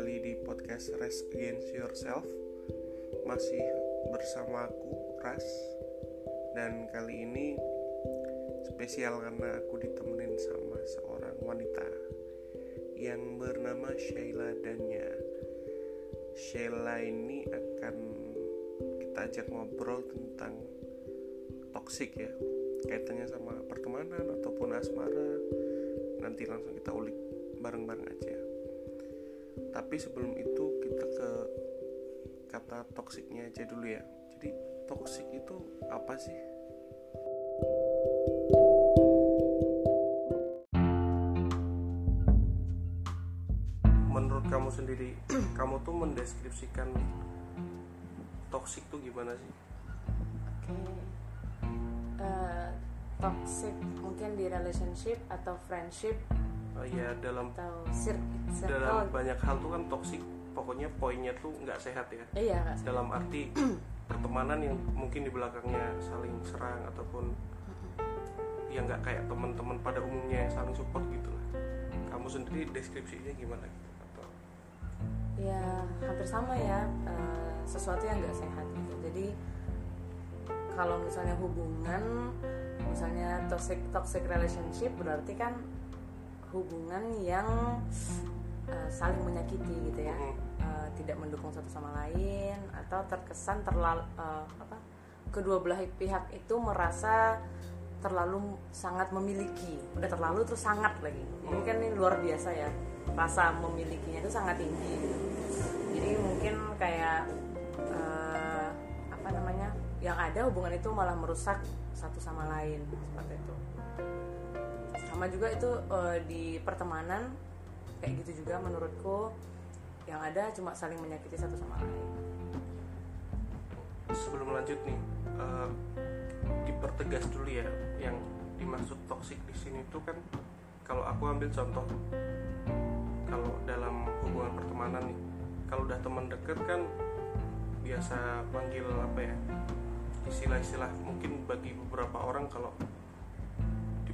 kembali di podcast Rest Against Yourself. Masih bersama aku, Ras. Dan kali ini spesial karena aku ditemenin sama seorang wanita Yang bernama Sheila Danya. Sheila ini akan kita ajak ngobrol tentang toxic ya. Kaitannya sama pertemanan ataupun asmara. Nanti langsung kita ulik bareng-bareng aja tapi sebelum itu kita ke kata toksiknya aja dulu ya. Jadi toksik itu apa sih? Menurut kamu sendiri kamu tuh mendeskripsikan toksik tuh gimana sih? Oke. Eh, toxic mungkin di relationship atau friendship Oh, ya dalam atau dalam banyak hal tuh kan toksik pokoknya poinnya tuh nggak sehat ya. Iya, Kak. dalam arti pertemanan yang mungkin di belakangnya saling serang ataupun yang nggak kayak teman-teman pada umumnya yang saling support gitu lah. Kamu sendiri deskripsinya gimana gitu? Atau? Ya hampir sama ya eh, sesuatu yang nggak sehat gitu. Jadi kalau misalnya hubungan, misalnya toxic toxic relationship berarti kan hubungan yang eh, saling menyakiti gitu ya. Eh, tidak mendukung satu sama lain atau terkesan terlalu apa kedua belah pihak itu merasa terlalu sangat memiliki, udah terlalu terus sangat lagi. Ini kan ini luar biasa ya rasa memilikinya itu sangat tinggi. gitu. Jadi mungkin kayak eh, apa namanya yang ada hubungan itu malah merusak satu sama lain seperti itu sama juga itu eh, di pertemanan kayak gitu juga menurutku. Yang ada cuma saling menyakiti satu sama lain. Sebelum lanjut nih eh, dipertegas dulu ya yang dimaksud toksik di sini tuh kan kalau aku ambil contoh kalau dalam hubungan pertemanan nih kalau udah teman deket kan biasa panggil apa ya istilah-istilah mungkin bagi beberapa orang kalau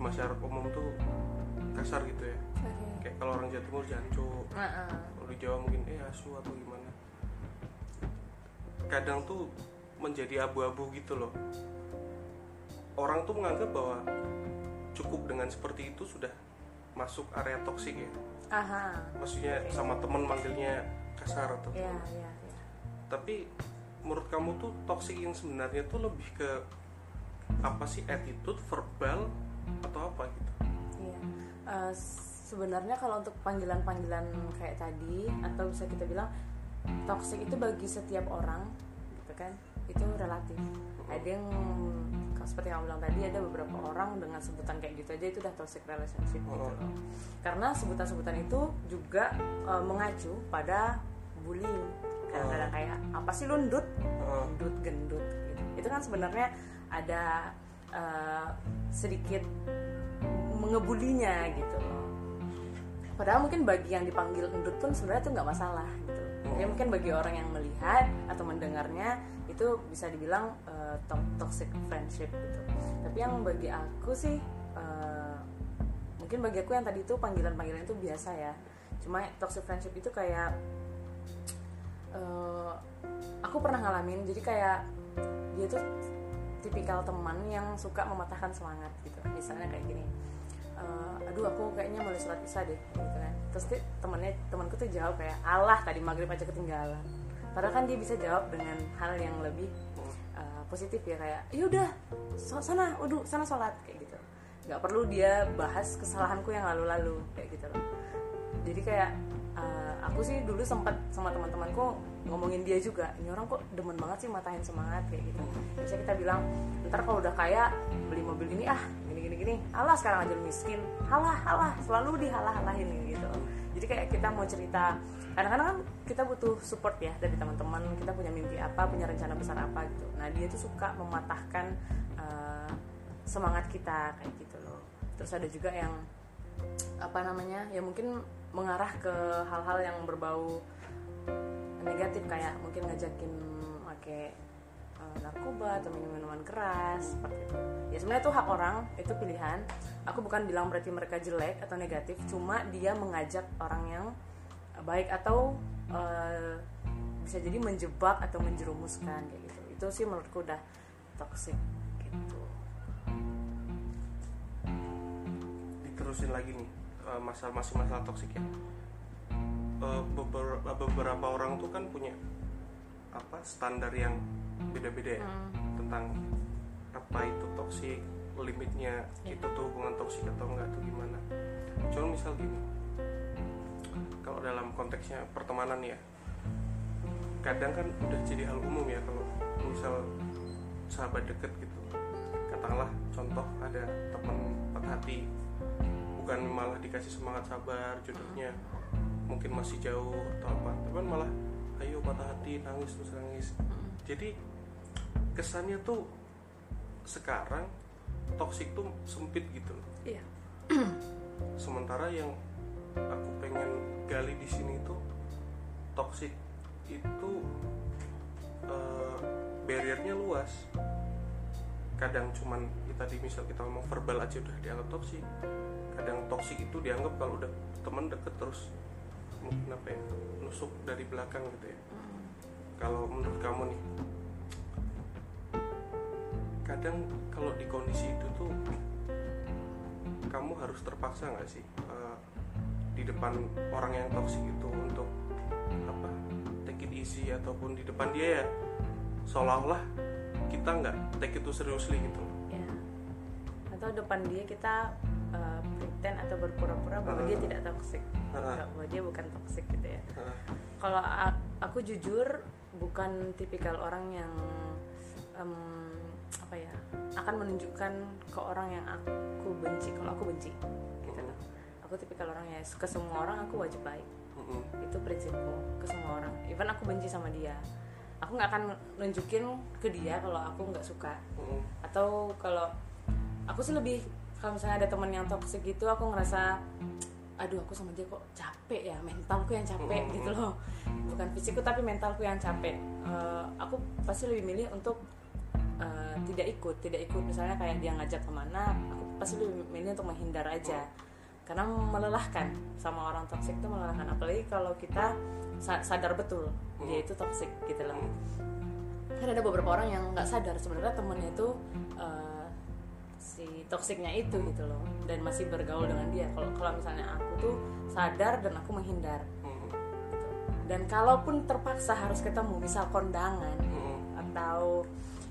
masyarakat umum tuh kasar gitu ya. Kayak kalau orang Jawa Timur Nah, eh, kalau di Jawa mungkin eh asu atau gimana? Kadang tuh menjadi abu-abu gitu loh. Orang tuh menganggap bahwa cukup dengan seperti itu sudah masuk area toksik ya. Aha. Maksudnya sama temen manggilnya kasar atau ya ya ya tapi menurut kamu tuh toksik yang sebenarnya tuh lebih ke apa sih? Attitude verbal atau apa gitu Iya. Eh, sebenarnya kalau untuk panggilan-panggilan kayak tadi atau bisa kita bilang toxic itu bagi setiap orang gitu kan itu relatif ada yang kalau seperti yang bilang tadi ada beberapa orang dengan sebutan kayak gitu aja itu udah toxic relationship gitu Oh. loh karena sebutan-sebutan itu juga eh, mengacu pada bullying kadang-kadang kayak apa sih lu ndut Oh. gendut gendut gitu. itu kan sebenarnya ada eh, sedikit mengebulinya gitu. Loh padahal mungkin bagi yang dipanggil endut pun sebenarnya itu nggak masalah gitu. Ya mungkin bagi orang yang melihat atau mendengarnya itu bisa dibilang to- toxic friendship gitu. Tapi yang bagi aku sih eh, mungkin bagi aku yang tadi itu panggilan-panggilan itu biasa ya. Cuma toxic friendship itu kayak eh, aku pernah ngalamin. Jadi kayak dia tuh tipikal teman yang suka mematahkan semangat gitu. Misalnya kayak gini "Eh, aduh aku kayaknya mulai sholat isya deh gitu kan. Terus dia, temennya temanku tuh jawab kayak Allah tadi maghrib aja ketinggalan. Padahal kan dia bisa jawab dengan hal yang lebih eh, positif ya kayak yaudah so- sana udah sana sholat kayak gitu. Nggak perlu dia bahas kesalahanku yang lalu-lalu kayak gitu loh. Jadi kayak uh, aku sih dulu sempat sama teman-temanku ngomongin dia juga ini orang kok demen banget sih matahin semangat kayak gitu. Bisa kita bilang ntar kalau udah kaya beli mobil ini ah gini gini gini alah sekarang aja miskin halah halah selalu dihalah-halahin gitu. Jadi kayak kita mau cerita kadang-kadang kan kita butuh support ya dari teman-teman kita punya mimpi apa punya rencana besar apa gitu. Nah dia tuh suka mematahkan uh, semangat kita kayak gitu loh. Terus ada juga yang apa namanya ya mungkin mengarah ke hal-hal yang berbau negatif kayak mungkin ngajakin pakai eh, narkoba atau minum minuman keras seperti itu. Ya sebenarnya itu hak orang itu pilihan. Aku bukan bilang berarti mereka jelek atau negatif cuma dia mengajak orang yang baik atau uh, bisa jadi menjebak atau menjerumuskan kayak gitu. Itu sih menurutku udah toxic gitu. Diterusin lagi nih uh, masalah masih masalah toksik ya uh, beberapa, beberapa orang tuh kan punya apa standar yang beda-beda ya Hmm. tentang apa itu toksik limitnya Iya. itu tuh hubungan toksik atau enggak tuh gimana cuma misal gini kalau dalam konteksnya pertemanan ya kadang kan udah jadi hal umum ya kalau misal sahabat deket gitu katakanlah contoh ada teman patah hati bukan malah dikasih semangat sabar jodohnya mungkin masih jauh atau apa tapi malah ayo patah hati nangis terus nangis. Jadi kesannya tuh sekarang toksik tuh sempit gitu loh. Iya. Sementara yang aku pengen gali di sini tuh toksik itu eh, barriernya luas. Kadang cuman ya tadi misal kita ngomong verbal aja udah dianggap toksik kadang toksik itu dianggap kalau udah teman deket terus mungkin apa ya? Nusuk dari belakang gitu ya. Kalau menurut kamu nih kadang kalau di kondisi itu tuh kamu harus terpaksa nggak sih eh, di depan orang yang toksik itu untuk apa take it easy ataupun di depan dia ya? Seolah-olah kita nggak take itu seriously gitu. Ya. Atau depan dia kita uh, pretend atau berpura-pura bahwa Ah. dia tidak toxic. Ah. bahwa dia bukan toxic gitu ya. Nah, kalau aku jujur bukan tipikal orang yang em, apa ya akan menunjukkan ke orang yang aku benci kalau aku benci gitu. Loh. aku tipikal orang ya ke semua orang aku wajib baik. Mm-mm, itu prinsipku ke semua orang. Even aku benci sama dia aku nggak akan nunjukin ke dia kalau aku nggak suka. Mm-mm, atau kalau aku sih lebih kalau misalnya ada teman yang toxic gitu aku ngerasa aduh aku sama dia kok capek ya mentalku yang capek Mm. gitu loh. Bukan fisikku tapi mentalku yang capek. Eh, aku pasti lebih milih untuk eh, tidak ikut tidak ikut. Misalnya kayak dia ngajak ke mana aku pasti lebih milih untuk menghindar aja. Karena melelahkan sama orang toxic itu melelahkan. Apalagi kalau kita sa- sadar betul dia itu toxic gitu loh. Kan ada beberapa orang yang nggak sadar. Sebenarnya temennya itu eh, si toksiknya itu gitu loh. Dan masih bergaul dengan dia. Kalau kalau misalnya aku tuh sadar dan aku menghindar. Mm-mm, gitu. dan kalaupun terpaksa harus ketemu misal kondangan mm-mm, atau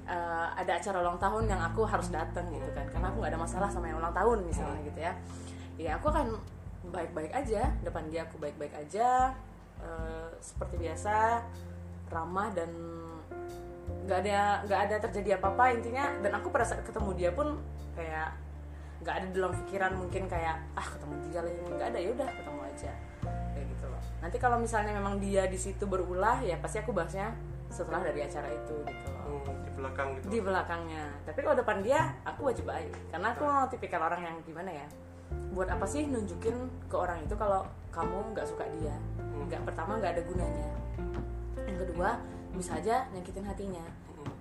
eh, ada acara ulang tahun yang aku harus datang gitu kan. Karena aku nggak ada masalah sama yang ulang tahun misalnya gitu ya. Ya aku akan baik-baik aja. Depan dia aku baik-baik aja. Eh, seperti biasa ramah dan nggak ada nggak ada terjadi apa-apa intinya dan aku pada saat ketemu dia pun kayak nggak ada dalam pikiran mungkin kayak ah ketemu dia lagi. Nggak ada ya udah ketemu aja. Kayak gitu loh. Nanti kalau misalnya memang dia di situ berulah ya pasti aku bahasnya setelah dari acara itu gitu loh. Mm, di belakang gitu. Di belakangnya. Tapi kalau depan dia aku wajib baik. Karena aku tipikal orang yang gimana ya buat apa sih nunjukin ke orang itu kalau kamu nggak suka dia? Nggak pertama nggak ada gunanya. Yang kedua bisa aja nyakitin hatinya. Mm-mm,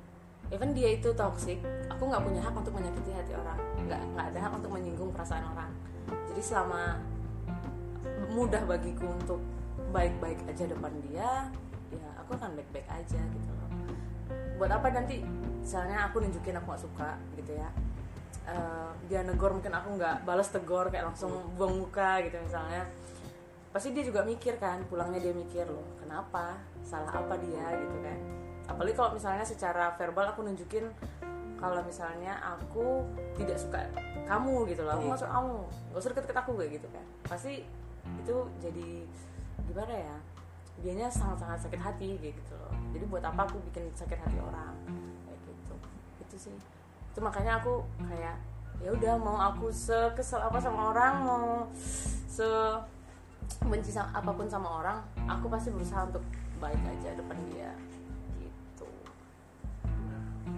even dia itu toxic aku nggak punya hak untuk menyakiti hati orang. Nggak nggak ada hak untuk menyinggung perasaan orang. Jadi selama mudah bagiku untuk baik-baik aja depan dia ya aku akan baik-baik aja gitu loh. Buat apa nanti misalnya aku nunjukin aku nggak suka gitu ya? Eh, dia negor mungkin aku nggak balas tegor kayak langsung buang muka gitu misalnya pasti dia juga mikir kan pulangnya dia mikir loh kenapa? Salah apa dia? Gitu kan. Apalagi kalau misalnya secara verbal aku nunjukin kalau misalnya aku tidak suka kamu gitu loh. Aku nggak suka kamu nggak usah deket-deket aku kayak gitu kan. Pasti itu jadi gimana ya dianya sangat-sangat sakit hati kayak gitu loh. Jadi buat apa aku bikin sakit hati orang kayak gitu. Itu sih. Itu makanya aku kayak ya udah mau aku sekesel apa sama orang mau se benci sama apa pun sama orang aku pasti berusaha untuk baik aja depan dia gitu.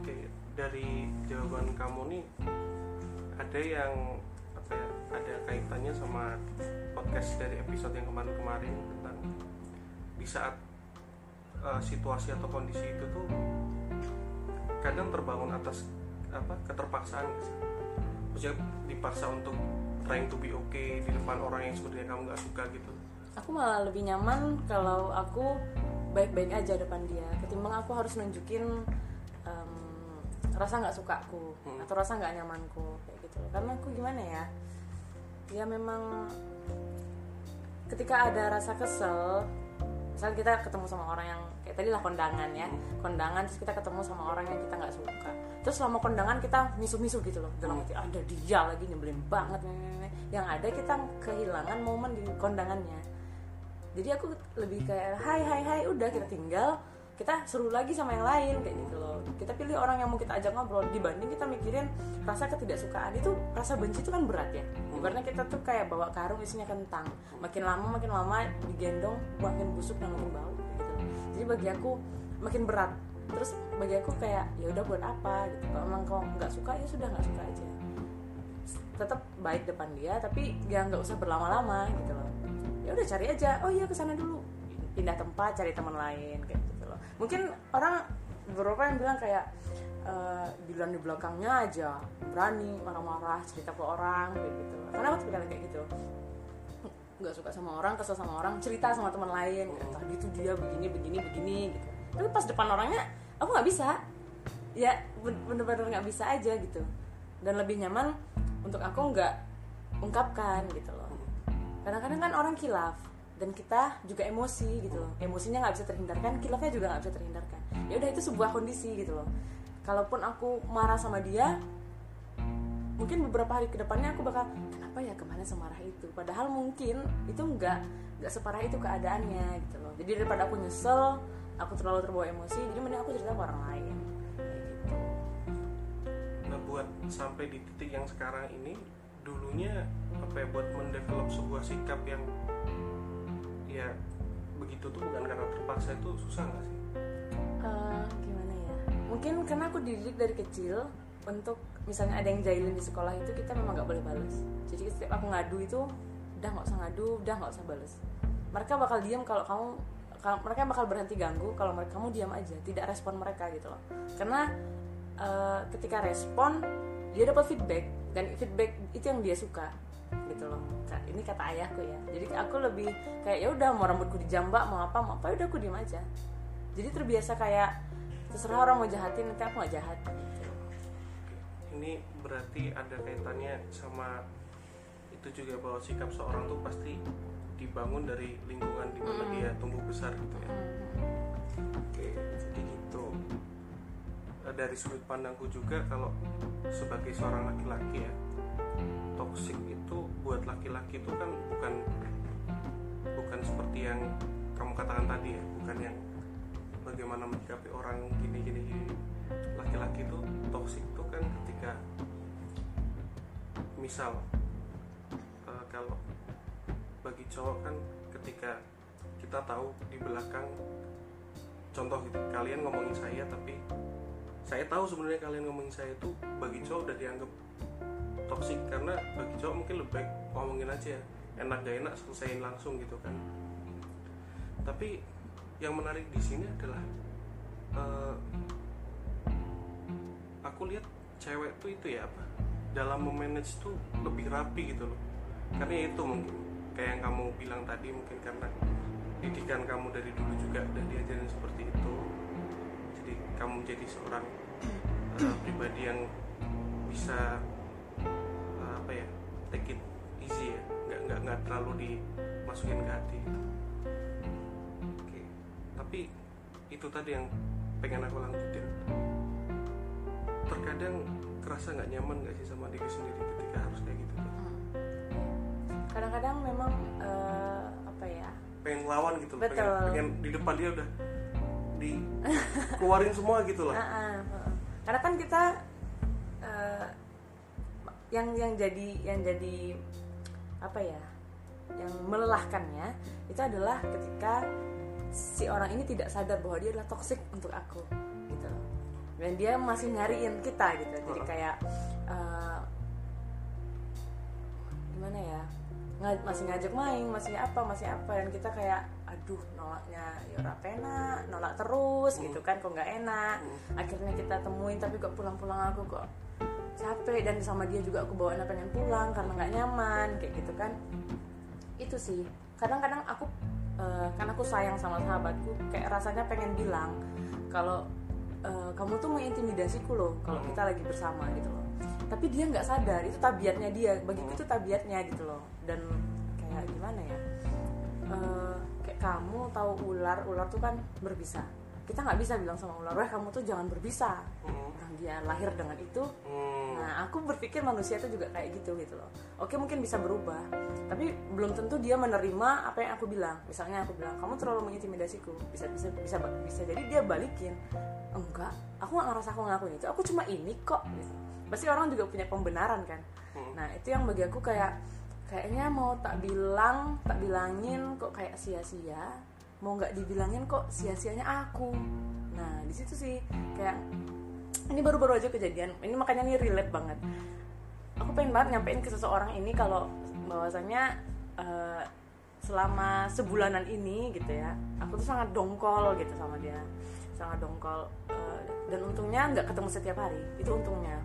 Oke. Dari jawaban kamu nih ada yang apa ya ada kaitannya sama podcast dari episode yang kemarin-kemarin tentang di saat uh, situasi atau kondisi itu tuh kadang terbangun atas apa keterpaksaan maksudnya dipaksa untuk trying to be okay di depan orang yang sebenarnya kamu nggak suka gitu. Aku malah lebih nyaman kalau aku baik-baik aja depan dia. Ketimbang aku harus nunjukin em, rasa nggak sukaku Hmm. atau rasa nggak nyamanku kayak gitu. Karena aku gimana ya? Ya memang ketika ada rasa kesel misal kita ketemu sama orang yang kayak tadi lah kondangan ya. Kondangan terus kita ketemu sama orang yang kita nggak suka. Terus selama kondangan kita misu-misu gitu loh. Dalam hati ada dia lagi nyebelin banget nih, nih, nih." yang ada kita kehilangan momen di kondangannya. Jadi aku lebih kayak hai hai hai udah kita tinggal. Kita seru lagi sama yang lain kayak gitu kita pilih orang yang mau kita ajak ngobrol dibanding kita mikirin rasa ketidaksukaan. Itu rasa benci itu kan berat ya. Ibaratnya kita tuh kayak bawa karung isinya kentang. Makin lama makin lama digendong makin busuk dan makin bau gitu. Jadi bagi aku makin berat. Terus bagi aku kayak ya udah buat apa? Gitu. Kalau emang kau nggak suka ya sudah nggak suka aja. Tetap baik depan dia tapi ya nggak usah berlama-lama gitu loh. Ya udah cari aja. Oh iya ke sana dulu. Pindah tempat cari teman lain kayak gitu loh. Mungkin orang beberapa yang bilang kayak eh bilang di belakangnya aja berani marah-marah cerita ke orang kayak gitu. Karena aku tipikal kayak gitu. Nggak suka sama orang kesel sama orang cerita sama teman lain. Kayak, tadi tuh dia begini begini begini gitu. Tapi pas depan orangnya aku nggak bisa. Ya ben- bener-bener nggak bisa aja gitu. Dan lebih nyaman untuk aku nggak ungkapkan gitu loh. Kadang-kadang kan orang kilaf dan kita juga emosi gitu loh. Emosinya nggak bisa terhindarkan kilafnya juga nggak bisa terhindarkan ya udah itu sebuah kondisi gitu loh. Kalaupun aku marah sama dia mungkin beberapa hari ke depannya aku bakal kenapa ya ke mana semarah itu? Padahal mungkin itu nggak nggak separah itu keadaannya gitu loh. Jadi daripada aku nyesel aku terlalu terbawa emosi jadi mending aku cerita ke orang lain. Kayak gitu. Nah buat sampai di titik yang sekarang ini dulunya apa ya buat mendevelop sebuah sikap yang ya begitu tuh bukan karena terpaksa itu susah nggak sih Eh, gimana ya? Mungkin karena aku dididik dari kecil untuk misalnya ada yang jahilin di sekolah itu kita memang nggak boleh balas jadi setiap aku ngadu itu udah nggak usah ngadu udah nggak usah balas mereka bakal diam kalau kamu kalau mereka bakal berhenti ganggu kalau mereka kamu diam aja tidak respon mereka gitu loh. Karena eh, ketika respon dia dapat feedback dan feedback itu yang dia suka gitu loh. Ini kata ayahku ya. Jadi aku lebih kayak ya udah mau rambutku dijambak mau apa mau apa ya udah aku diem aja jadi terbiasa kayak terserah orang mau jahatin nanti aku nggak jahat gitu. ini berarti ada kaitannya sama itu juga bahwa sikap seorang tuh pasti dibangun dari lingkungan di mana Mm. dia tumbuh besar gitu ya oke jadi gitu Eh, dari sudut pandangku juga kalau sebagai seorang laki-laki ya toxic itu buat laki-laki itu kan bukan bukan seperti yang kamu katakan tadi ya bukan yang bagaimana menyikapi orang gini gini gini. Laki-laki itu toxic itu kan ketika misal eh, kalau bagi cowok kan ketika kita tahu di belakang contoh gitu kalian ngomongin saya tapi saya tahu sebenarnya kalian ngomongin saya itu bagi cowok udah dianggap toksik karena bagi cowok mungkin lebih baik ngomongin aja enak gak enak selesaiin langsung gitu kan. Tapi yang menarik di sini adalah eh, aku lihat cewek tuh itu ya apa dalam memanage tuh lebih rapi gitu loh. Karena itu mungkin kayak yang kamu bilang tadi mungkin karena didikan kamu dari dulu juga udah diajarin seperti itu. Jadi kamu jadi seorang eh, pribadi yang bisa eh, apa ya take it easy ya. Nggak nggak nggak terlalu dimasukin ke hati. gitu. Itu tadi yang pengen aku lanjutin. Terkadang kerasa nggak nyaman nggak sih sama diri sendiri ketika harus kayak gitu? Kadang-kadang memang eh, apa ya? Pengen ngelawan gitu loh, pengen, Betul. pengen di depan dia udah dikeluarin semua gitu loh. Ah, ah, ah. karena kan kita eh, yang yang jadi yang jadi apa ya? Yang melelahkannya itu adalah ketika si orang ini tidak sadar bahwa dia adalah toksik untuk aku gitu loh. Dan dia masih nyariin kita gitu. Jadi kayak eh, gimana ya? Masih ngajak main masih apa masih apa. Dan kita kayak aduh nolaknya ya ora pena nolak terus gitu kan kok nggak enak? Akhirnya kita temuin tapi kok pulang-pulang aku kok capek. Dan sama dia juga aku bawaannya pengen pulang karena nggak nyaman kayak gitu kan. Itu sih. Kadang-kadang aku uh, karena aku sayang sama sahabatku kayak rasanya pengen bilang kalau uh, kamu tuh mengintimidasiku loh kalau kita lagi bersama gitu loh. Tapi dia nggak sadar itu tabiatnya dia bagiku itu tabiatnya gitu loh. Dan kayak gimana ya uh, kayak kamu tahu ular ular tuh kan berbisa. Kita nggak bisa bilang sama ular wah kamu tuh jangan berbisa. Nah, dia lahir dengan itu. Nah aku berpikir manusia itu juga kayak gitu gitu loh. Oke mungkin bisa berubah tapi belum tentu dia menerima apa yang aku bilang. Misalnya aku bilang kamu terlalu mengintimidasiku. Bisa bisa bisa bisa jadi dia balikin. Enggak aku nggak ngerasa aku ngelakuin itu. Aku cuma ini kok. Gitu. pasti orang juga punya pembenaran kan? Nah itu yang bagi aku kayak kayaknya mau tak bilang tak bilangin kok kayak sia-sia. Mau nggak dibilangin kok sia-sianya aku. Nah di situ sih kayak ini baru-baru aja kejadian. Ini makanya ini relate banget. Aku pengen banget nyampein ke seseorang ini kalau bahwasanya uh, selama sebulanan ini gitu ya aku tuh sangat dongkol gitu sama dia. Sangat dongkol uh, dan untungnya nggak ketemu setiap hari. Itu untungnya.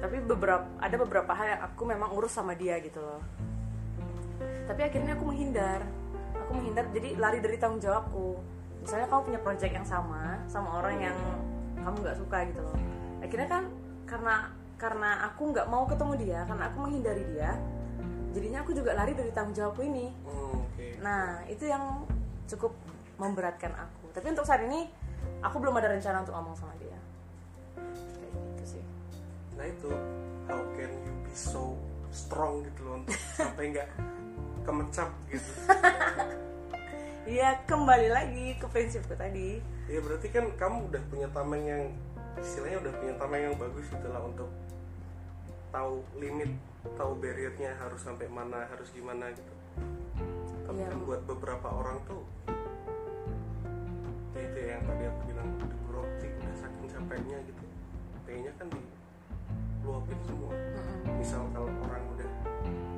Tapi beberapa ada beberapa hal yang aku memang urus sama dia gitu loh. Tapi akhirnya aku menghindar. Aku menghindar jadi lari dari tanggung jawabku. Misalnya kamu punya project yang sama sama orang yang kamu nggak suka gitu loh. Akhirnya kan karena karena aku nggak mau ketemu dia karena aku menghindari dia jadinya aku juga lari dari tanggung jawabku ini. Oh, okay. nah itu yang cukup memberatkan aku. Tapi untuk saat ini aku belum ada rencana untuk ngomong sama dia. Kayak gitu sih. Nah itu how can you be so strong gitu loh untuk sampai nggak kemecap gitu Iya kembali lagi ke prinsipku tadi. Iya berarti kan kamu udah punya tameng yang istilahnya udah punya tameng yang bagus gitu lah untuk tahu limit tahu barriernya harus sampai mana harus gimana gitu. Tapi kan buat beberapa orang tuh ya itu ya yang tadi aku bilang di roti udah saking capeknya gitu. Kayaknya kan di luapin semua misal kalau orang udah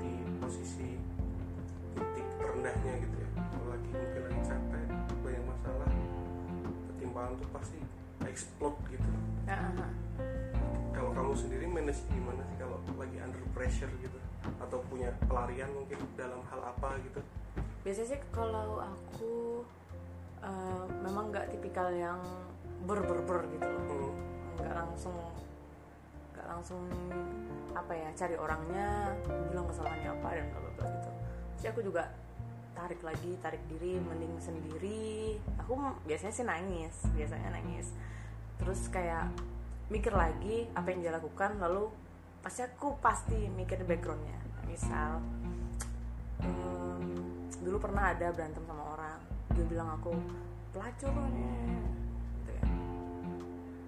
di posisi titik terendahnya gitu ya lagi mungkin lagi capek. Banyak masalah? Ketimpangan tuh pasti explode gitu. Aha. kalau kamu sendiri manage gimana sih kalau lagi under pressure gitu? Atau punya pelarian mungkin dalam hal apa gitu? Biasanya sih kalau aku eh, memang nggak tipikal yang ber ber ber gitu loh. Hmm. nggak langsung nggak langsung apa ya cari orangnya bilang kesalahannya apa dan bla bla bla gitu. Jadi aku juga tarik lagi tarik diri mending sendiri. Aku biasanya sih nangis biasanya nangis. Terus kayak mikir lagi apa yang dia lakukan lalu pasti aku pasti mikir backgroundnya. Misal em, dulu pernah ada berantem sama orang dia bilang aku pelacur gitu ya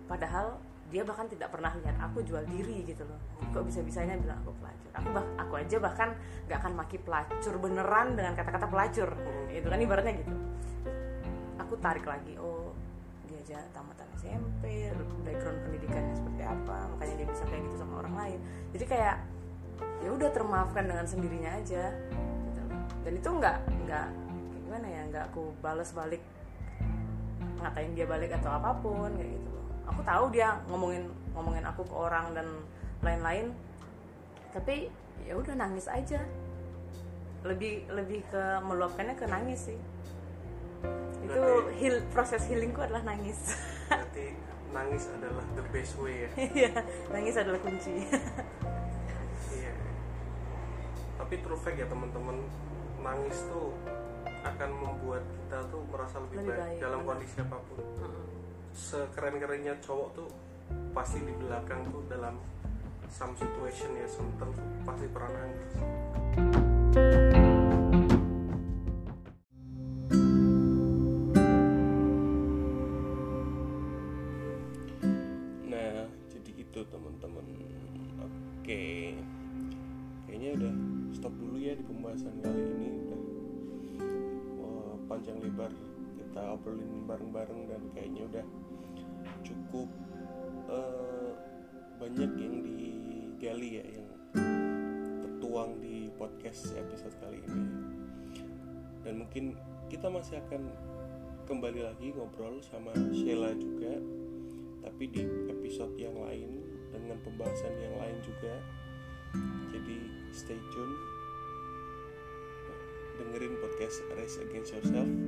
padahal dia bahkan tidak pernah lihat aku jual diri gitu loh. Kok bisa bisanya bilang aku pelacur? Aku bah aku aja bahkan nggak akan maki pelacur beneran dengan kata-kata pelacur. Itu kan ibaratnya gitu. Aku tarik lagi oh dia aja tamatan SMP background pendidikannya seperti apa makanya dia bisa kayak gitu sama orang lain. Jadi kayak ya udah termaafkan dengan sendirinya aja gitu. dan itu nggak nggak gimana ya nggak aku balas balik ngatain dia balik atau apa pun kayak gitu aku tahu dia ngomongin ngomongin aku ke orang dan lain-lain. Tapi ya udah nangis aja. Lebih lebih ke meluapkannya ke nangis sih. Itu Berarti- heal proses healingku adalah nangis. Berarti nangis adalah the best way ya? Iya, nangis adalah kunci. Iya. Tapi true fact ya teman-teman. Nangis tuh akan membuat kita tuh merasa lebih, Lebih baik, baik, dalam kondisi apa pun. Mm-mm. Sekeren-kerennya cowok tuh pasti di belakang tuh dalam some situation ya some term tuh pasti pernah nangis. Nah jadi itu teman-teman. Oke. Kayaknya udah stop dulu ya di pembahasan kali ini. Udah panjang lebar kita obrolin bareng-bareng dan kayaknya udah cukup eh, banyak yang digali ya yang tertuang di podcast episode kali ini. Dan mungkin kita masih akan kembali lagi ngobrol sama Sheila juga tapi di episode yang lain dengan pembahasan yang lain juga. Jadi stay tune dengerin podcast Race Against Yourself